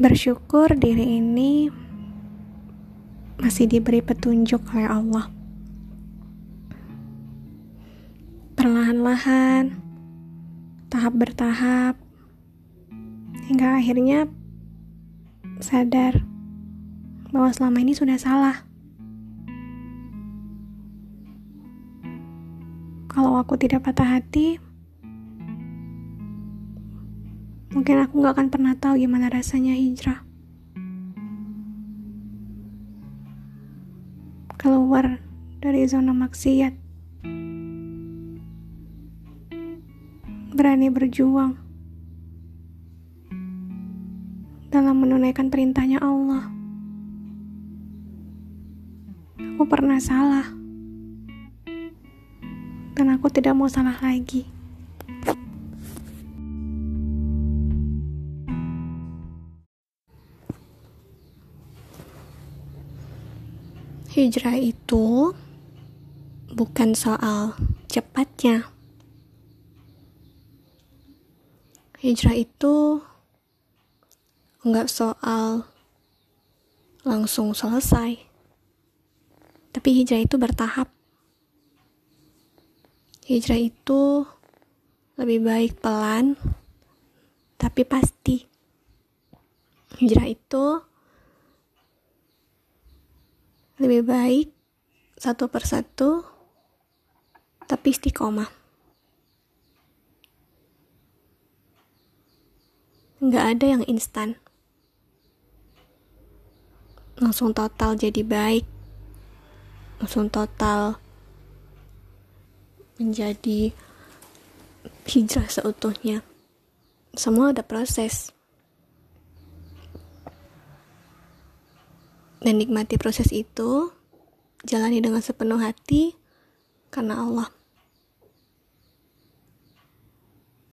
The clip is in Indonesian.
bersyukur diri ini masih diberi petunjuk oleh Allah. Perlahan-lahan, tahap bertahap, hingga akhirnya sadar bahwa selama ini sudah salah. Kalau aku tidak patah hati, mungkin aku gak akan pernah tahu gimana rasanya hijrah. Keluar dari zona maksiat. Berani berjuang dalam menunaikan perintahnya Allah. Aku pernah salah. Dan aku tidak mau salah lagi. Hijrah itu bukan soal cepatnya. Hijrah itu enggak soal langsung selesai. Tapi hijrah itu bertahap. Hijrah itu lebih baik pelan, tapi pasti. Hijrah itu lebih baik satu persatu tapi istiqomah. Nggak ada yang instan. Langsung total jadi baik. Langsung total menjadi hijrah seutuhnya. Semua ada proses dan nikmati proses itu, jalani dengan sepenuh hati karena Allah.